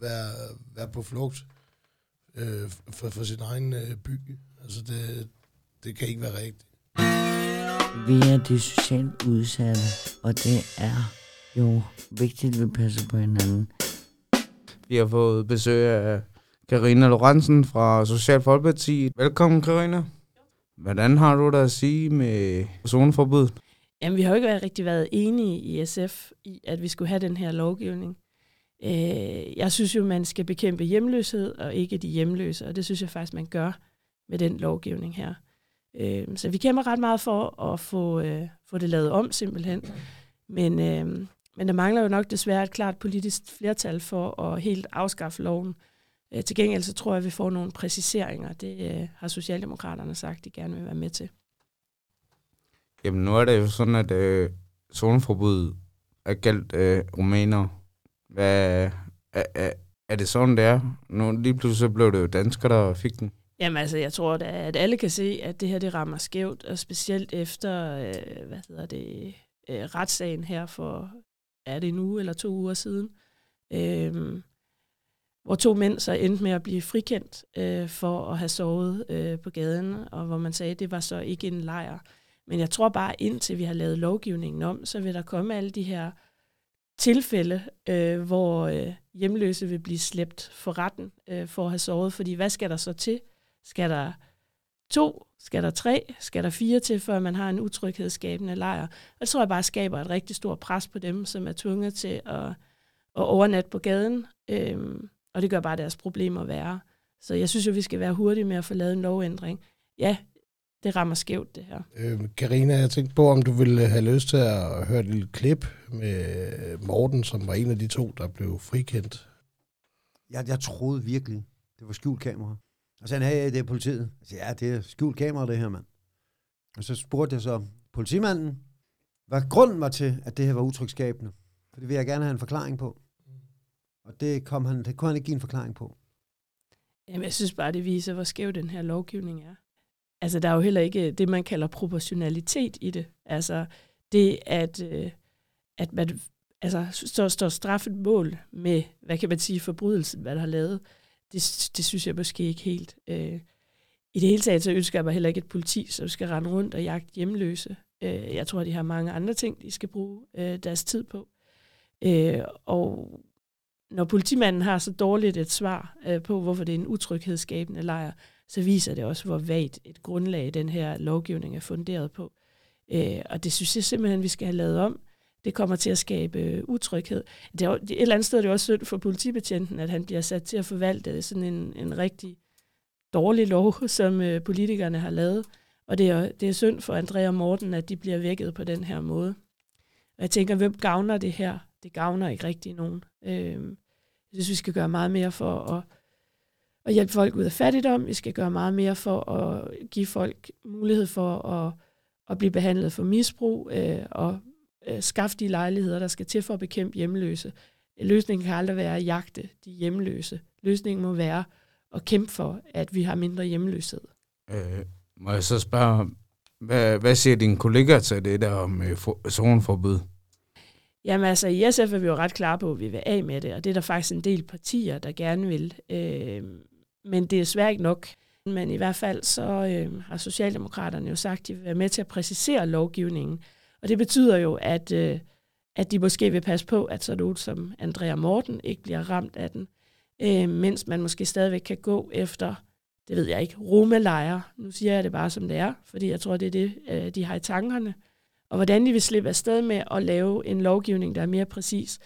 være, være på flugt øh, for, for sin egen øh, by. Altså, det, det kan ikke være rigtigt. Vi er de socialt udsatte, og det er jo vigtigt, at vi passer på hinanden. Vi har fået besøg af Karina Lorentzen fra Social Folkeparti. Velkommen, Karina. Hvordan har du det at sige med zoneforbud? Jamen, vi har jo ikke været- rigtig været enige i SF i, at vi skulle have den her lovgivning. Øh, jeg synes jo, man skal bekæmpe hjemløshed, og ikke de hjemløse, og det synes jeg faktisk, man gør med den lovgivning her. Øh, så vi kæmper ret meget for at få, øh, få det lavet om, simpelthen. Men, øh, men der mangler jo nok desværre et klart politisk flertal for at helt afskaffe loven. Øh, til gengæld så tror jeg, at vi får nogle præciseringer. Det øh, har Socialdemokraterne sagt, de gerne vil være med til. Jamen, nu er det jo sådan, at øh, zoneforbuddet er gældt øh, rumænere. Hvad, er, er, er det sådan, det er? Nu lige pludselig så blev det jo danskere, der fik den. Jamen altså, jeg tror da, at alle kan se, at det her det rammer skævt, og specielt efter, øh, hvad hedder det, øh, retssagen her for, er det en uge eller to uger siden, øh, hvor to mænd så endte med at blive frikendt øh, for at have sovet øh, på gaden, og hvor man sagde, at det var så ikke en lejr. Men jeg tror bare, indtil vi har lavet lovgivningen om, så vil der komme alle de her tilfælde, øh, hvor øh, hjemløse vil blive slæbt for retten øh, for at have sovet. Fordi hvad skal der så til? Skal der to? Skal der tre? Skal der fire til, før man har en utryghedsskabende lejr? Og det tror jeg bare skaber et rigtig stort pres på dem, som er tvunget til at, at overnatte på gaden. Øhm, og det gør bare deres problemer værre. Så jeg synes jo, vi skal være hurtige med at få lavet en lovændring. Ja, det rammer skævt, det her. Øh, Karina, jeg tænkte på, om du ville have lyst til at høre et lille klip med Morten, som var en af de to, der blev frikendt. Jeg, jeg troede virkelig, det var skjult kamera. Og så sagde han, det er politiet. Jeg sagde, ja, det er skjult kamera, det her, mand. Og så spurgte jeg så politimanden, hvad grunden var til, at det her var utrygskabende. For det vil jeg gerne have en forklaring på. Og det, kom han, det kunne han ikke give en forklaring på. Jamen, jeg synes bare, det viser, hvor skæv den her lovgivning er. Altså, der er jo heller ikke det, man kalder proportionalitet i det. Altså, det at, øh, at man altså, står, står straffet mål med, hvad kan man sige, forbrydelsen, hvad der har lavet, det, det synes jeg måske ikke helt. Øh, I det hele taget, så ønsker jeg mig heller ikke et politi, som skal rende rundt og jagte hjemløse. Øh, jeg tror, de har mange andre ting, de skal bruge øh, deres tid på. Øh, og når politimanden har så dårligt et svar øh, på, hvorfor det er en utryghedsskabende lejr, så viser det også, hvor vagt et grundlag den her lovgivning er funderet på. Øh, og det synes jeg simpelthen, vi skal have lavet om. Det kommer til at skabe øh, utryghed. Det er, et eller andet sted er det også synd for politibetjenten, at han bliver sat til at forvalte sådan en, en rigtig dårlig lov, [laughs] som øh, politikerne har lavet. Og det er, det er synd for Andrea og Morten, at de bliver vækket på den her måde. Og jeg tænker, hvem gavner det her? Det gavner ikke rigtig nogen. Øh, jeg synes, vi skal gøre meget mere for at, at hjælpe folk ud af fattigdom. Vi skal gøre meget mere for at give folk mulighed for at, at blive behandlet for misbrug øh, og øh, skaffe de lejligheder, der skal til for at bekæmpe hjemløse. Løsningen kan aldrig være at jagte de hjemløse. Løsningen må være at kæmpe for, at vi har mindre hjemløshed. Øh, må jeg så spørge, hvad, hvad siger dine kollegaer til det der med zoneforbud? Jamen altså, i SF er vi jo ret klar på, at vi vil af med det, og det er der faktisk en del partier, der gerne vil. Øh, men det er svært ikke nok. Men i hvert fald så øh, har Socialdemokraterne jo sagt, at de vil være med til at præcisere lovgivningen. Og det betyder jo, at, øh, at de måske vil passe på, at så nogen som Andrea Morten ikke bliver ramt af den, øh, mens man måske stadigvæk kan gå efter, det ved jeg ikke, romalejre. Nu siger jeg det bare som det er, fordi jeg tror, det er det, øh, de har i tankerne. Og hvordan de vil slippe afsted med at lave en lovgivning, der er mere præcis,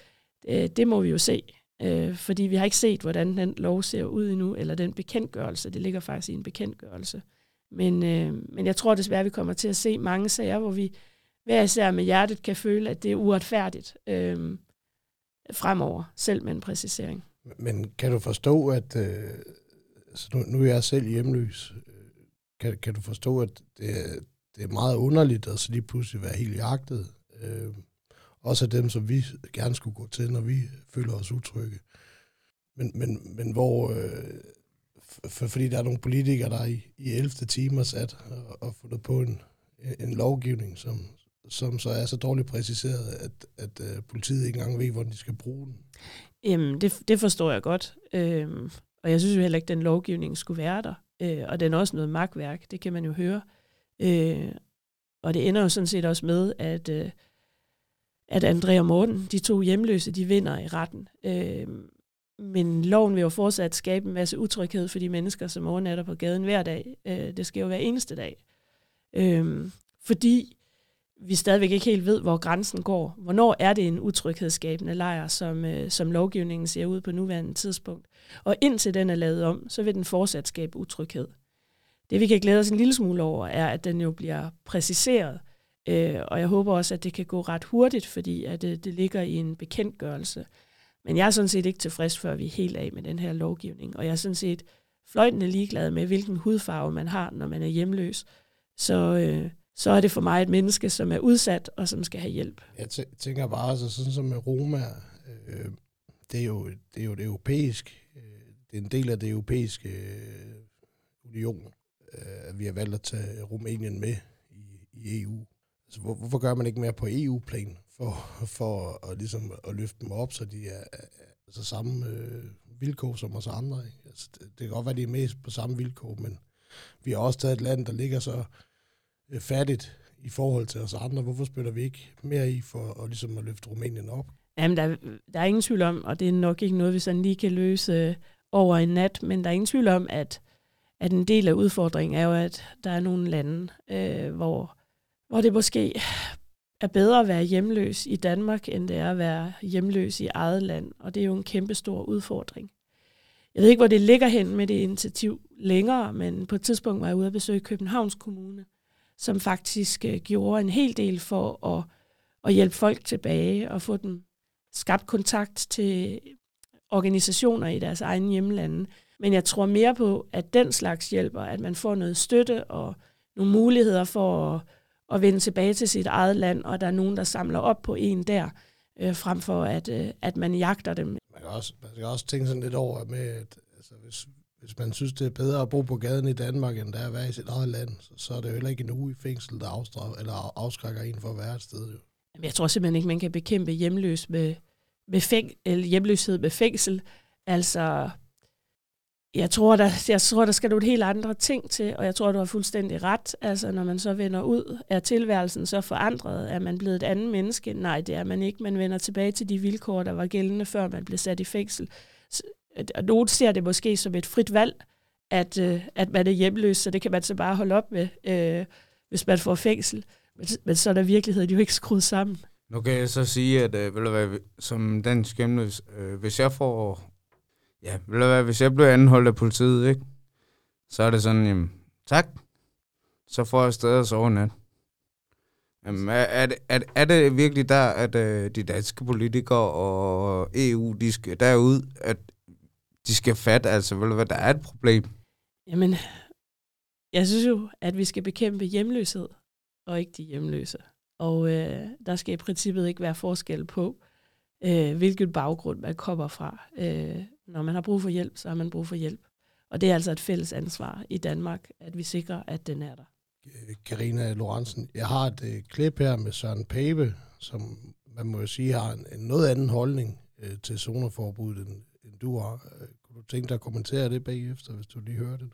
øh, det må vi jo se. Øh, fordi vi har ikke set, hvordan den lov ser ud endnu, eller den bekendtgørelse. Det ligger faktisk i en bekendtgørelse. Men, øh, men jeg tror desværre, vi kommer til at se mange sager, hvor vi hver især med hjertet kan føle, at det er uretfærdigt øh, fremover, selv med en præcisering. Men kan du forstå, at øh, altså nu, nu er jeg selv hjemløs, øh, kan, kan du forstå, at det, det er meget underligt at så lige pludselig være helt jagtet. Øh, også af dem, som vi gerne skulle gå til, når vi føler os utrygge. Men, men, men hvor, øh, for, fordi der er nogle politikere, der i, i 11. timer sat og, og fundet på en, en lovgivning, som, som så er så dårligt præciseret, at, at øh, politiet ikke engang ved, hvordan de skal bruge den. Jamen, det, det forstår jeg godt. Øhm, og jeg synes jo heller ikke, at den lovgivning skulle være der. Øh, og den er også noget magtværk, det kan man jo høre. Øh, og det ender jo sådan set også med, at, øh, at Andrea og Morten, de to hjemløse, de vinder i retten. Øh, men loven vil jo fortsat skabe en masse utryghed for de mennesker, som overnatter på gaden hver dag. Øh, det skal jo være eneste dag. Øh, fordi vi stadigvæk ikke helt ved, hvor grænsen går. Hvornår er det en utryghedsskabende lejr, som, øh, som lovgivningen ser ud på nuværende tidspunkt. Og indtil den er lavet om, så vil den fortsat skabe utryghed. Det vi kan glæde os en lille smule over, er, at den jo bliver præciseret. Øh, og jeg håber også, at det kan gå ret hurtigt, fordi at det, det ligger i en bekendtgørelse. Men jeg er sådan set ikke tilfreds, før vi er helt af med den her lovgivning. Og jeg er sådan set fløjtende ligeglad med, hvilken hudfarve man har, når man er hjemløs. Så, øh, så er det for mig et menneske, som er udsat og som skal have hjælp. Jeg tænker bare, altså, sådan som med Roma, øh, det, er jo, det er jo det europæisk, øh, det er en del af det europæiske øh, union, øh, at vi har valgt at tage Rumænien med i, i EU. Altså, hvor, hvorfor gør man ikke mere på EU-plan for, for at, ligesom, at løfte dem op, så de er altså, samme øh, vilkår som os andre? Ikke? Altså, det, det kan godt være, at de er med på samme vilkår, men vi har også taget et land, der ligger så Øh, fattigt i forhold til os andre. Hvorfor spiller vi ikke mere i for at, ligesom at løfte Rumænien op? Jamen, der, der er ingen tvivl om, og det er nok ikke noget, vi sådan lige kan løse øh, over en nat, men der er ingen tvivl om, at at en del af udfordringen er jo, at der er nogle lande, øh, hvor, hvor det måske er bedre at være hjemløs i Danmark, end det er at være hjemløs i eget land. Og det er jo en kæmpe stor udfordring. Jeg ved ikke, hvor det ligger hen med det initiativ længere, men på et tidspunkt var jeg ude at besøge Københavns Kommune som faktisk øh, gjorde en hel del for at, at hjælpe folk tilbage og få dem skabt kontakt til organisationer i deres egen hjemlande. Men jeg tror mere på, at den slags hjælper, at man får noget støtte og nogle muligheder for at, at vende tilbage til sit eget land, og der er nogen, der samler op på en der, øh, frem for at, øh, at man jagter dem. Man kan, også, man kan også tænke sådan lidt over med, at altså, hvis, hvis man synes, det er bedre at bo på gaden i Danmark, end der er at være i sit eget land, så, så er det jo heller ikke en uge i fængsel, der afstraf, eller afskrækker en for at være et sted. Jo. Jamen, Jeg tror simpelthen ikke, man kan bekæmpe hjemløs med, med fæng, eller hjemløshed med fængsel. Altså, jeg tror, der, jeg tror, der skal nogle helt andre ting til, og jeg tror, du har fuldstændig ret. Altså, når man så vender ud, er tilværelsen så forandret? Er man blevet et andet menneske? Nej, det er man ikke. Man vender tilbage til de vilkår, der var gældende, før man blev sat i fængsel. Og nogen ser det måske som et frit valg, at, øh, at man er hjemløs, så det kan man så bare holde op med, øh, hvis man får fængsel. Men, men så er der virkeligheden jo ikke skruet sammen. Nu kan jeg så sige, at øh, ved du som dansk hjemløs, øh, hvis jeg får... Ja, vil du hvis jeg bliver anholdt af politiet, ikke? Så er det sådan, jamen, tak. Så får jeg stadig at sove nat. Jamen, er, er, det, er, er det virkelig der, at øh, de danske politikere og EU, de skal derud, at de skal fatte, altså, hvad, der er et problem. Jamen, jeg synes jo, at vi skal bekæmpe hjemløshed, og ikke de hjemløse. Og øh, der skal i princippet ikke være forskel på, øh, hvilken baggrund man kommer fra. Øh, når man har brug for hjælp, så har man brug for hjælp. Og det er altså et fælles ansvar i Danmark, at vi sikrer, at den er der. Karina Lorentzen, jeg har et øh, klip her med Søren Pape, som man må jo sige har en, en noget anden holdning øh, til zoneforbuddet, end, end du har. Øh, kunne du tænke dig at kommentere det bagefter, hvis du lige hørte det?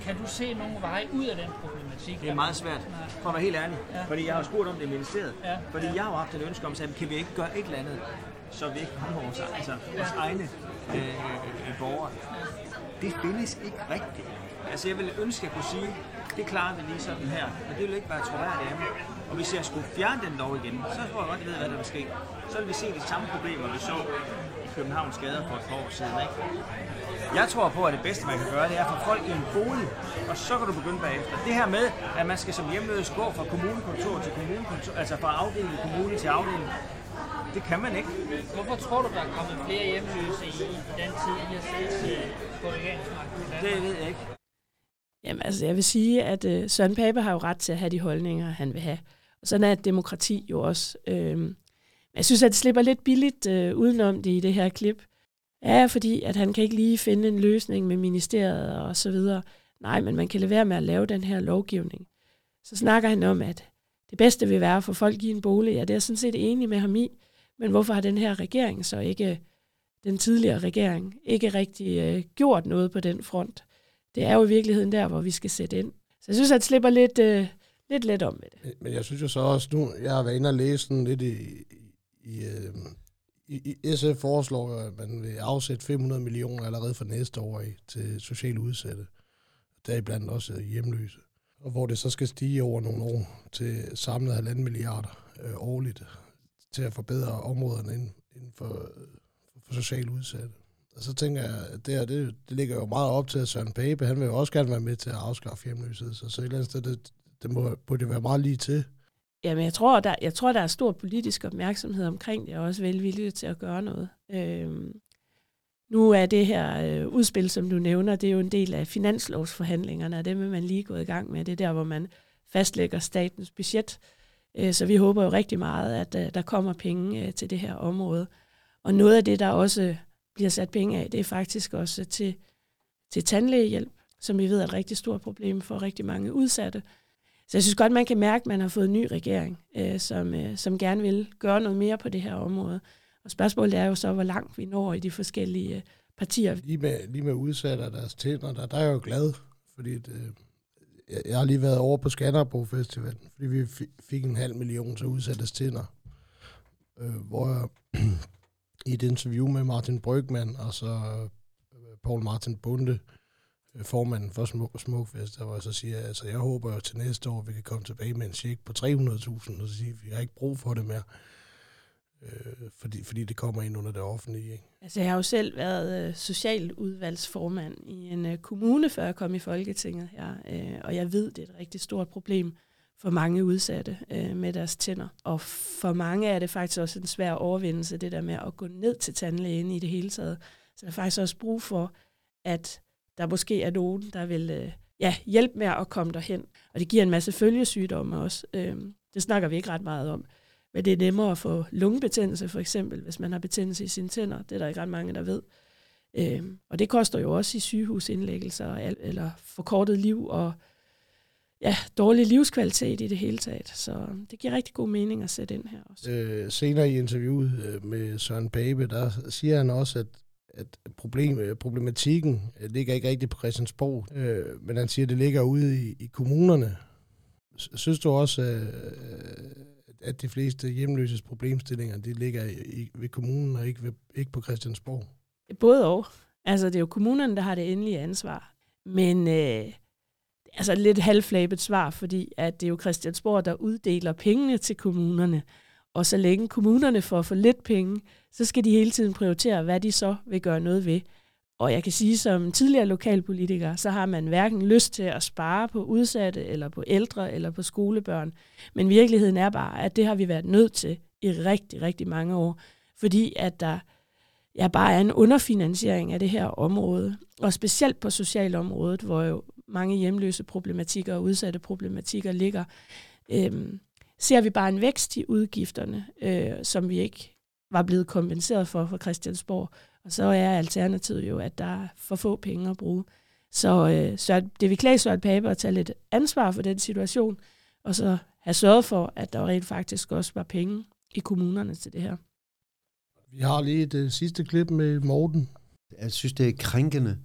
Kan du se nogen vej ud af den problematik? Det er meget svært, for at være helt ærlig. Ja. Fordi jeg har spurgt om det i ministeriet. Ja. Fordi jeg har jo haft et ønske om, at kan vi ikke gøre et eller andet, så vi ikke rammer vores, altså, vores egne øh, øh, borgere. Det findes ikke rigtigt. Altså jeg ville ønske, at jeg kunne sige, det klarer vi lige sådan her, men det vil ikke være troværdigt af mig. Og hvis jeg skulle fjerne den lov igen, så tror jeg godt, jeg ved, hvad der vil ske. Så vil vi se de samme problemer, vi så Københavns gader for et par år siden. Ikke? Jeg tror på, at det bedste, man kan gøre, det er at få folk i en bolig, og så kan du begynde bagefter. Det her med, at man skal som hjemløs gå fra kommunekontor til kommunekontor, altså fra afdeling kommune til afdeling, det kan man ikke. Hvorfor tror du, der er kommet flere hjemløse i, den tid, I har siddet øh, på regeringsmagten? i Danmark? Det ved jeg ikke. Jamen altså, jeg vil sige, at øh, Søren Pape har jo ret til at have de holdninger, han vil have. Og sådan er et demokrati jo også. Men jeg synes, at det slipper lidt billigt øh, udenom det i det her klip. Ja, fordi at han kan ikke lige finde en løsning med ministeriet og så videre. Nej, men man kan lade være med at lave den her lovgivning. Så snakker han om, at det bedste vil være for folk i en bolig. Ja, det er jeg sådan set enig med ham i. Men hvorfor har den her regering så ikke, den tidligere regering, ikke rigtig øh, gjort noget på den front? Det er jo i virkeligheden der, hvor vi skal sætte ind. Så jeg synes, at det slipper lidt, øh, lidt let om med det. Men- Men jeg synes jo så også nu, jeg har været inde og læse sådan lidt i, i, øh, i, i SF foreslår, jo, at man vil afsætte 500 millioner allerede for næste år i, til socialt udsatte. Deriblandt også hjemløse. Og hvor det så skal stige over nogle år til samlet halvanden milliarder øh, årligt til at forbedre områderne inden, inden for, øh, for socialt udsatte. Og så tænker jeg, at det her, det, det ligger jo meget op til, at Søren Pape, han vil jo også gerne være med til at afskaffe hjemløshed. Så, så et eller andet sted, det, det må, burde være meget lige til. Jamen, jeg tror, der, jeg tror, der er stor politisk opmærksomhed omkring det, og også velvillige til at gøre noget. Øhm, nu er det her øh, udspil, som du nævner, det er jo en del af finanslovsforhandlingerne, og det er man lige gået i gang med. Det er der, hvor man fastlægger statens budget. Øh, så vi håber jo rigtig meget, at øh, der kommer penge øh, til det her område. Og noget af det, der også bliver sat penge af, det er faktisk også til, til tandlægehjælp, som vi ved er et rigtig stort problem for rigtig mange udsatte. Så jeg synes godt, man kan mærke, at man har fået en ny regering, øh, som, øh, som gerne vil gøre noget mere på det her område. Og spørgsmålet er jo så, hvor langt vi når i de forskellige øh, partier. Lige med, lige med udsatte deres tænder, der, der er jeg jo glad, fordi det, øh, jeg, jeg har lige været over på Skanderborg Festival, fordi vi fik en halv million til udsatte tænder, øh, hvor jeg [clears throat] i et interview med Martin Brygman og så øh, Paul Martin Bunde, øh, formanden for Smukfest, der var så siger, altså jeg håber jo til næste år, vi kan komme tilbage med en check på 300.000, og så sige, vi har ikke brug for det mere. øh, fordi, fordi det kommer ind under det offentlige. Ikke? Altså, jeg har jo selv været øh, socialudvalgsformand i en øh, kommune, før jeg kom i Folketinget her, øh, og jeg ved, det er et rigtig stort problem for mange udsatte øh, med deres tænder. Og for mange er det faktisk også en svær overvindelse, det der med at gå ned til tandlægen i det hele taget. Så der er faktisk også brug for, at der måske er nogen, der vil øh, ja, hjælpe med at komme derhen. Og det giver en masse følgesygdomme også. Øh, det snakker vi ikke ret meget om. Men det er nemmere at få lungebetændelse, for eksempel, hvis man har betændelse i sine tænder. Det er der ikke ret mange, der ved. Øhm, og det koster jo også i sygehusindlæggelser, eller forkortet liv og ja, dårlig livskvalitet i det hele taget. Så det giver rigtig god mening at sætte ind her også. Øh, senere i interviewet øh, med Søren Pape, der siger han også, at at problem, øh, problematikken øh, ligger ikke rigtigt på Christiansborg, øh, men han siger, at det ligger ude i, i kommunerne. Synes du også, øh, øh, at de fleste hjemløses problemstillinger, de ligger i, ved kommunen og ikke, ved, ikke på Christiansborg? Både og. Altså, det er jo kommunerne, der har det endelige ansvar. Men øh, altså lidt halvflabet svar, fordi at det er jo Christiansborg, der uddeler pengene til kommunerne. Og så længe kommunerne får for lidt penge, så skal de hele tiden prioritere, hvad de så vil gøre noget ved. Og jeg kan sige, som tidligere lokalpolitiker, så har man hverken lyst til at spare på udsatte, eller på ældre, eller på skolebørn. Men virkeligheden er bare, at det har vi været nødt til i rigtig, rigtig mange år. Fordi at der ja, bare er en underfinansiering af det her område. Og specielt på socialområdet, hvor jo mange hjemløse problematikker og udsatte problematikker ligger, øhm, ser vi bare en vækst i udgifterne, øh, som vi ikke var blevet kompenseret for fra Christiansborg. Og så er alternativet jo, at der er for få penge at bruge. Så, øh, så det vil klæde Søren Pape at tage lidt ansvar for den situation, og så have sørget for, at der rent faktisk også var penge i kommunerne til det her. Vi har lige det sidste klip med Morten. Jeg synes, det er krænkende.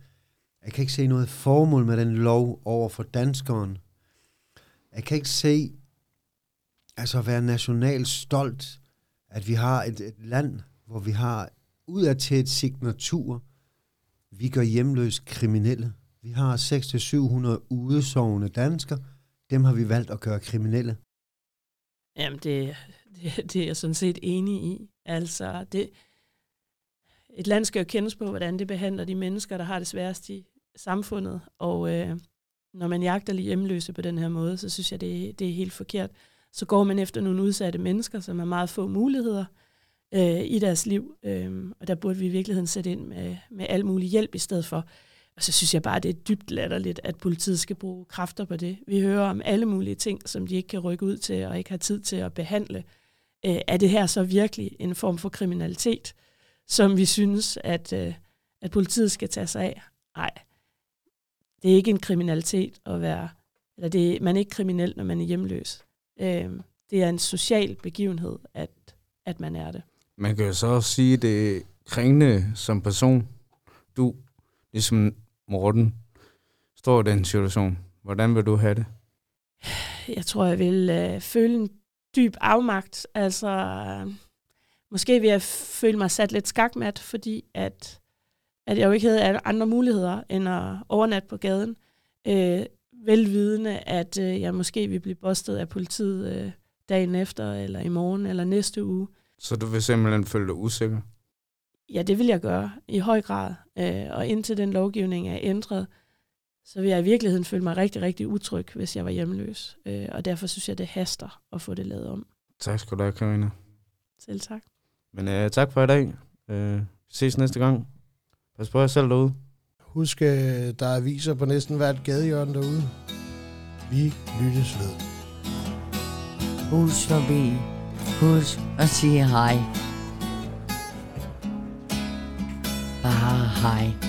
Jeg kan ikke se noget formål med den lov over for danskeren. Jeg kan ikke se, altså at være nationalt stolt, at vi har et, et land, hvor vi har ud af til et signatur, vi gør hjemløs kriminelle. Vi har 600-700 udesovende danskere, dem har vi valgt at gøre kriminelle. Jamen, det, det, det er jeg sådan set enig i. Altså, det, et land skal jo kendes på, hvordan det behandler de mennesker, der har det sværest i samfundet. Og øh, når man jagter lige hjemløse på den her måde, så synes jeg, det, det er helt forkert. Så går man efter nogle udsatte mennesker, som har meget få muligheder øh, i deres liv. Øh, og der burde vi i virkeligheden sætte ind med, med al mulig hjælp i stedet for. Og så synes jeg bare, det er dybt latterligt, at politiet skal bruge kræfter på det. Vi hører om alle mulige ting, som de ikke kan rykke ud til og ikke har tid til at behandle. Øh, er det her så virkelig en form for kriminalitet, som vi synes, at, øh, at politiet skal tage sig af? Nej, det er ikke en kriminalitet at være, eller det er, man er ikke kriminel, når man er hjemløs. Øh, det er en social begivenhed, at, at man er det. Man kan jo så også sige, at det er krængende som person. Du, ligesom Morten, står i den situation. Hvordan vil du have det? Jeg tror, jeg vil øh, føle en dyb afmagt. Altså, øh, måske vil jeg føle mig sat lidt skakmat, fordi at, at jeg jo ikke havde andre muligheder end at overnatte på gaden. Øh, velvidende, at øh, jeg måske vil blive bostet af politiet øh, dagen efter, eller i morgen, eller næste uge. Så du vil simpelthen føle dig usikker? Ja, det vil jeg gøre i høj grad. Øh, og indtil den lovgivning er ændret, så vil jeg i virkeligheden føle mig rigtig, rigtig utryg, hvis jeg var hjemløs. Øh, og derfor synes jeg, det haster at få det lavet om. Tak skal du have, Karina. Selv tak. Men øh, tak for i dag. Øh, ses næste gang. Pas på jer selv derude. Husk, øh, der er aviser på næsten hvert gadehjørne derude. Vi lyttes ved. Husk forbi. Husk at sige hej. Bare hej.